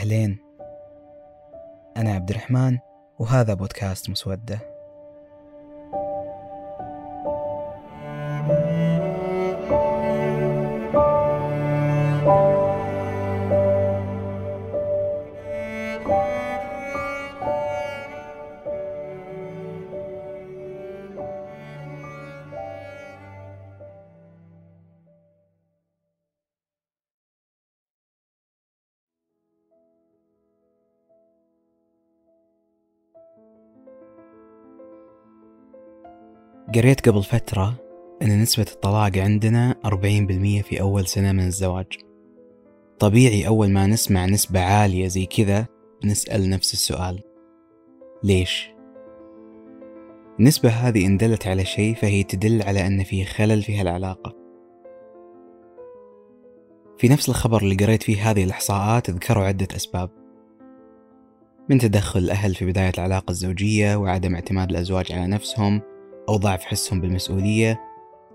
أهلين. أنا عبد الرحمن وهذا بودكاست مسودة. قريت قبل فترة أن نسبة الطلاق عندنا 40% في أول سنة من الزواج. طبيعي أول ما نسمع نسبة عالية زي كذا نسأل نفس السؤال. ليش؟ النسبة هذه إن دلت على شيء فهي تدل على أن في خلل في هالعلاقة. في نفس الخبر اللي قريت فيه هذه الإحصاءات ذكروا عدة أسباب. من تدخل الأهل في بداية العلاقة الزوجية وعدم اعتماد الأزواج على نفسهم أو ضعف حسهم بالمسؤولية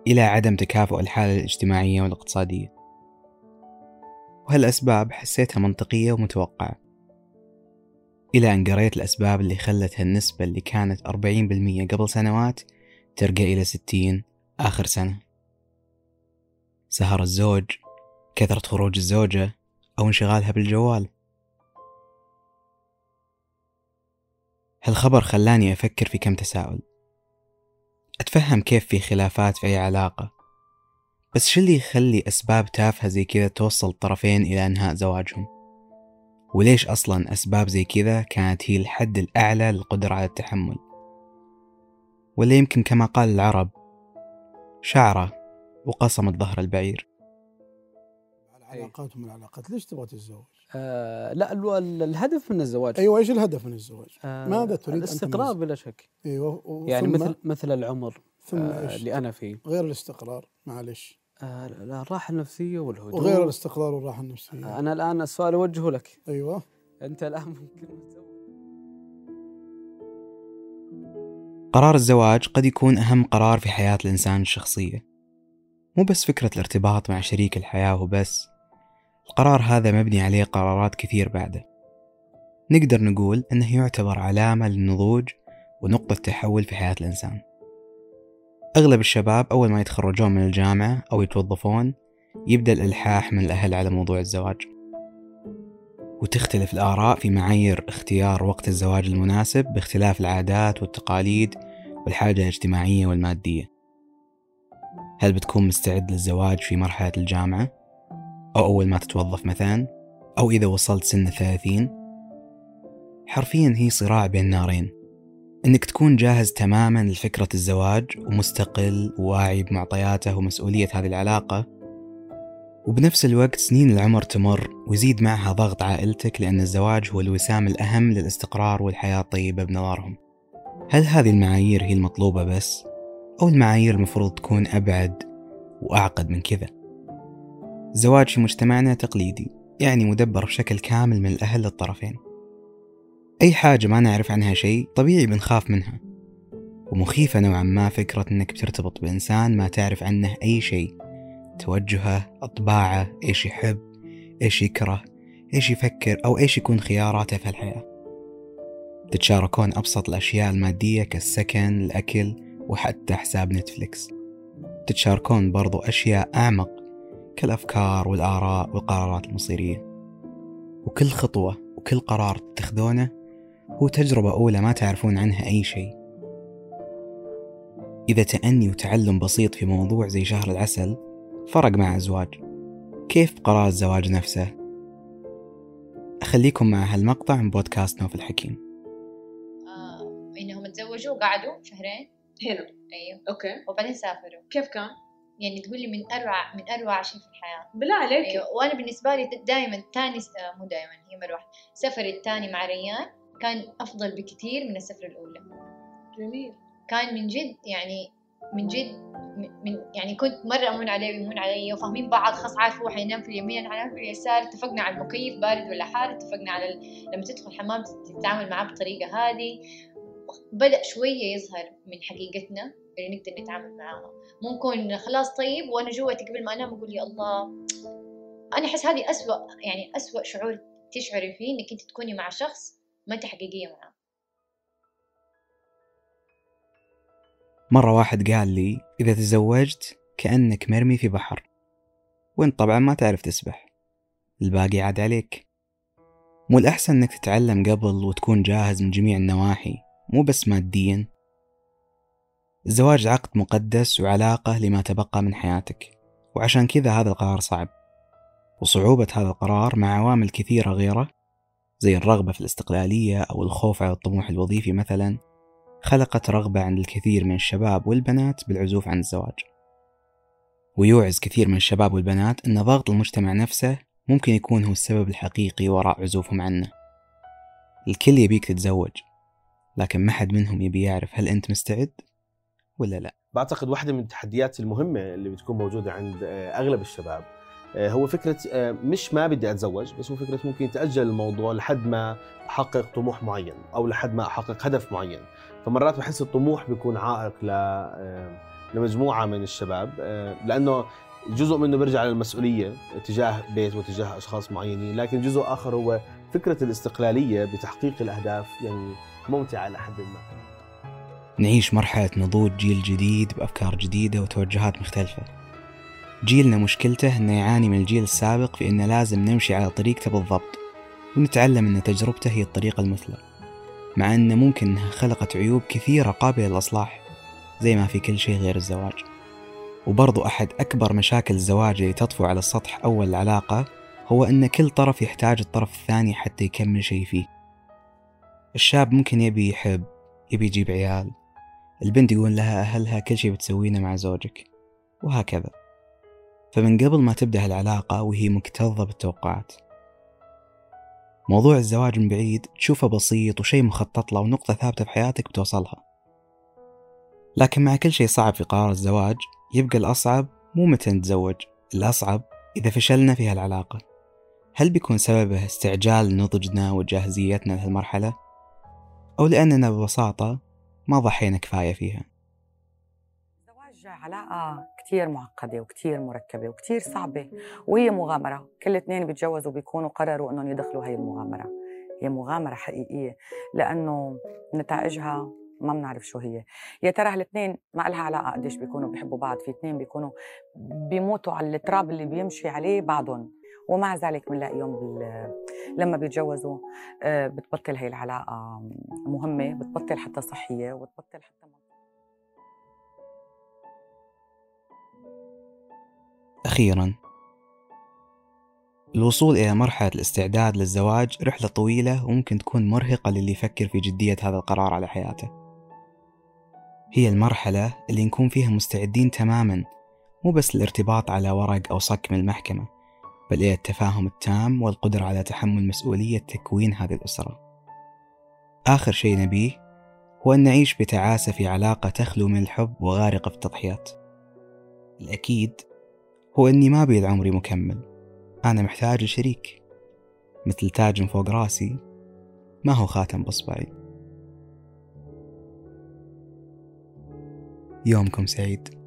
إلى عدم تكافؤ الحالة الاجتماعية والاقتصادية. وهالأسباب حسيتها منطقية ومتوقعة. إلى أن قريت الأسباب اللي خلت هالنسبة اللي كانت 40% قبل سنوات ترقى إلى 60 آخر سنة. سهر الزوج كثرة خروج الزوجة أو انشغالها بالجوال. هالخبر خلاني أفكر في كم تساؤل. أتفهم كيف في خلافات في أي علاقة بس شو اللي يخلي أسباب تافهة زي كذا توصل الطرفين إلى إنهاء زواجهم؟ وليش أصلا أسباب زي كذا كانت هي الحد الأعلى للقدرة على التحمل؟ ولا يمكن كما قال العرب شعرة وقصمت ظهر البعير. العلاقات من العلاقات. ليش تبغى تتزوج؟ آه لا الهدف من الزواج. أيوه إيش الهدف من الزواج؟ آه ماذا تريد الاستقرار بلا شك. أيوه يعني مثل مثل العمر ثم آه اللي أنا فيه. غير الاستقرار معلش. آه لا الراحة النفسية والهدوء. وغير الاستقرار والراحة النفسية. آه أنا الآن السؤال أوجهه لك. أيوه. أنت الآن ممكن قرار الزواج قد يكون أهم قرار في حياة الإنسان الشخصية. مو بس فكرة الارتباط مع شريك الحياة وبس. القرار هذا مبني عليه قرارات كثير بعده. نقدر نقول أنه يعتبر علامة للنضوج ونقطة تحول في حياة الإنسان. أغلب الشباب أول ما يتخرجون من الجامعة أو يتوظفون يبدأ الإلحاح من الأهل على موضوع الزواج. وتختلف الآراء في معايير اختيار وقت الزواج المناسب باختلاف العادات والتقاليد والحاجة الاجتماعية والمادية. هل بتكون مستعد للزواج في مرحلة الجامعة؟ أو أول ما تتوظف مثلا أو إذا وصلت سن الثلاثين حرفيا هي صراع بين نارين إنك تكون جاهز تماما لفكرة الزواج ومستقل وواعي بمعطياته ومسؤولية هذه العلاقة وبنفس الوقت سنين العمر تمر ويزيد معها ضغط عائلتك لأن الزواج هو الوسام الأهم للاستقرار والحياة الطيبة بنظرهم هل هذه المعايير هي المطلوبة بس؟ أو المعايير المفروض تكون أبعد وأعقد من كذا؟ الزواج في مجتمعنا تقليدي يعني مدبر بشكل كامل من الأهل للطرفين. أي حاجة ما نعرف عنها شيء طبيعي بنخاف منها. ومخيفة نوعا ما فكرة أنك بترتبط بإنسان ما تعرف عنه أي شيء. توجهه أطباعه إيش يحب إيش يكره إيش يفكر أو إيش يكون خياراته في الحياة. تتشاركون أبسط الأشياء المادية كالسكن الأكل وحتى حساب نتفليكس. تتشاركون برضو أشياء أعمق كالأفكار والآراء والقرارات المصيرية. وكل خطوة وكل قرار تتخذونه هو تجربة أولى ما تعرفون عنها أي شيء. إذا تأني وتعلم بسيط في موضوع زي شهر العسل فرق مع أزواج. كيف قرار الزواج نفسه؟ أخليكم مع هالمقطع من بودكاست نوف الحكيم. آه إنهم تزوجوا وقعدوا شهرين؟ هنا أيوه. أوكي. وبعدين سافروا. كيف كان؟ يعني تقول لي من أروع من أروع شيء في الحياة. بالله عليك. أيوه وأنا بالنسبة لي دائما تاني مو دائما هي مرة واحدة سفري الثاني مع ريان كان أفضل بكثير من السفرة الأولى. جميل. كان من جد يعني من جد من يعني كنت مرة أمون عليه ويمون علي وفاهمين بعض خلاص عارف هو حينام في اليمين حينام في اليسار اتفقنا على المكيف بارد ولا حار اتفقنا على ال... لما تدخل الحمام تتعامل معاه بالطريقة هذه بدأ شوية يظهر من حقيقتنا. اللي نقدر نتعامل معاها مو نكون خلاص طيب وأنا جوتي قبل ما أنام أقول يا الله أنا أحس هذه أسوأ يعني أسوأ شعور تشعري فيه إنك أنت تكوني مع شخص ما انت حقيقية معاه. مرة واحد قال لي إذا تزوجت كأنك مرمي في بحر وأنت طبعا ما تعرف تسبح. الباقي عاد عليك. مو الأحسن إنك تتعلم قبل وتكون جاهز من جميع النواحي مو بس ماديا الزواج عقد مقدس وعلاقة لما تبقى من حياتك. وعشان كذا هذا القرار صعب. وصعوبة هذا القرار مع عوامل كثيرة غيره زي الرغبة في الاستقلالية أو الخوف على الطموح الوظيفي مثلا خلقت رغبة عند الكثير من الشباب والبنات بالعزوف عن الزواج. ويوعز كثير من الشباب والبنات أن ضغط المجتمع نفسه ممكن يكون هو السبب الحقيقي وراء عزوفهم عنه. الكل يبيك تتزوج لكن ما حد منهم يبي يعرف هل أنت مستعد؟ ولا لا؟ بعتقد واحدة من التحديات المهمة اللي بتكون موجودة عند آه، أغلب الشباب آه، هو فكرة آه، مش ما بدي أتزوج بس هو فكرة ممكن تأجل الموضوع لحد ما أحقق طموح معين أو لحد ما أحقق هدف معين. فمرات بحس الطموح بيكون عائق لمجموعة من الشباب لأنه جزء منه بيرجع للمسؤولية تجاه بيت وتجاه أشخاص معينين لكن جزء آخر هو فكرة الاستقلالية بتحقيق الأهداف يعني ممتعة لحد ما. نعيش مرحلة نضوج جيل جديد بأفكار جديدة وتوجهات مختلفة. جيلنا مشكلته أنه يعاني من الجيل السابق في أنه لازم نمشي على طريقته بالضبط ونتعلم أن تجربته هي الطريقة المثلى مع أنه ممكن أنها خلقت عيوب كثيرة قابلة للإصلاح زي ما في كل شيء غير الزواج. وبرضو أحد أكبر مشاكل الزواج اللي تطفو على السطح أول العلاقة هو أن كل طرف يحتاج الطرف الثاني حتى يكمل شيء فيه. الشاب ممكن يبي يحب يبي يجيب عيال البنت يقول لها أهلها كل شيء بتسوينه مع زوجك. وهكذا. فمن قبل ما تبدأ العلاقة وهي مكتظة بالتوقعات. موضوع الزواج من بعيد تشوفه بسيط وشيء مخطط له ونقطة ثابتة في حياتك بتوصلها. لكن مع كل شيء صعب في قرار الزواج يبقى الأصعب مو متى نتزوج الأصعب إذا فشلنا في هالعلاقة. هل بيكون سببه استعجال نضجنا وجاهزيتنا لهالمرحلة؟ أو لأننا ببساطة ما ضحينا كفاية فيها. الزواج علاقة كتير معقدة وكتير مركبة وكتير صعبة وهي مغامرة. كل اثنين بيتجوزوا بيكونوا قرروا أنهم يدخلوا هاي المغامرة. هي مغامرة حقيقية لأنه نتائجها ما بنعرف شو هي. يا ترى هالاثنين ما لها علاقة قديش بيكونوا بيحبوا بعض في اثنين بيكونوا بيموتوا على التراب اللي بيمشي عليه بعضهم. ومع ذلك بنلاقيهم لما بيتجوزوا آه، بتبطل هي العلاقة مهمة بتبطل حتى صحية وبتبطل حتى أخيرا الوصول إلى مرحلة الاستعداد للزواج رحلة طويلة وممكن تكون مرهقة للي يفكر في جدية هذا القرار على حياته. هي المرحلة اللي نكون فيها مستعدين تماما مو بس الارتباط على ورق أو صك من المحكمة. بل إلى التفاهم التام والقدرة على تحمل مسؤولية تكوين هذه الأسرة. آخر شيء نبيه هو أن نعيش بتعاسة في علاقة تخلو من الحب وغارقة في التضحيات. الأكيد هو أني ما بيد عمري مكمل. أنا محتاج شريك مثل تاج فوق راسي ما هو خاتم بصبعي يومكم سعيد.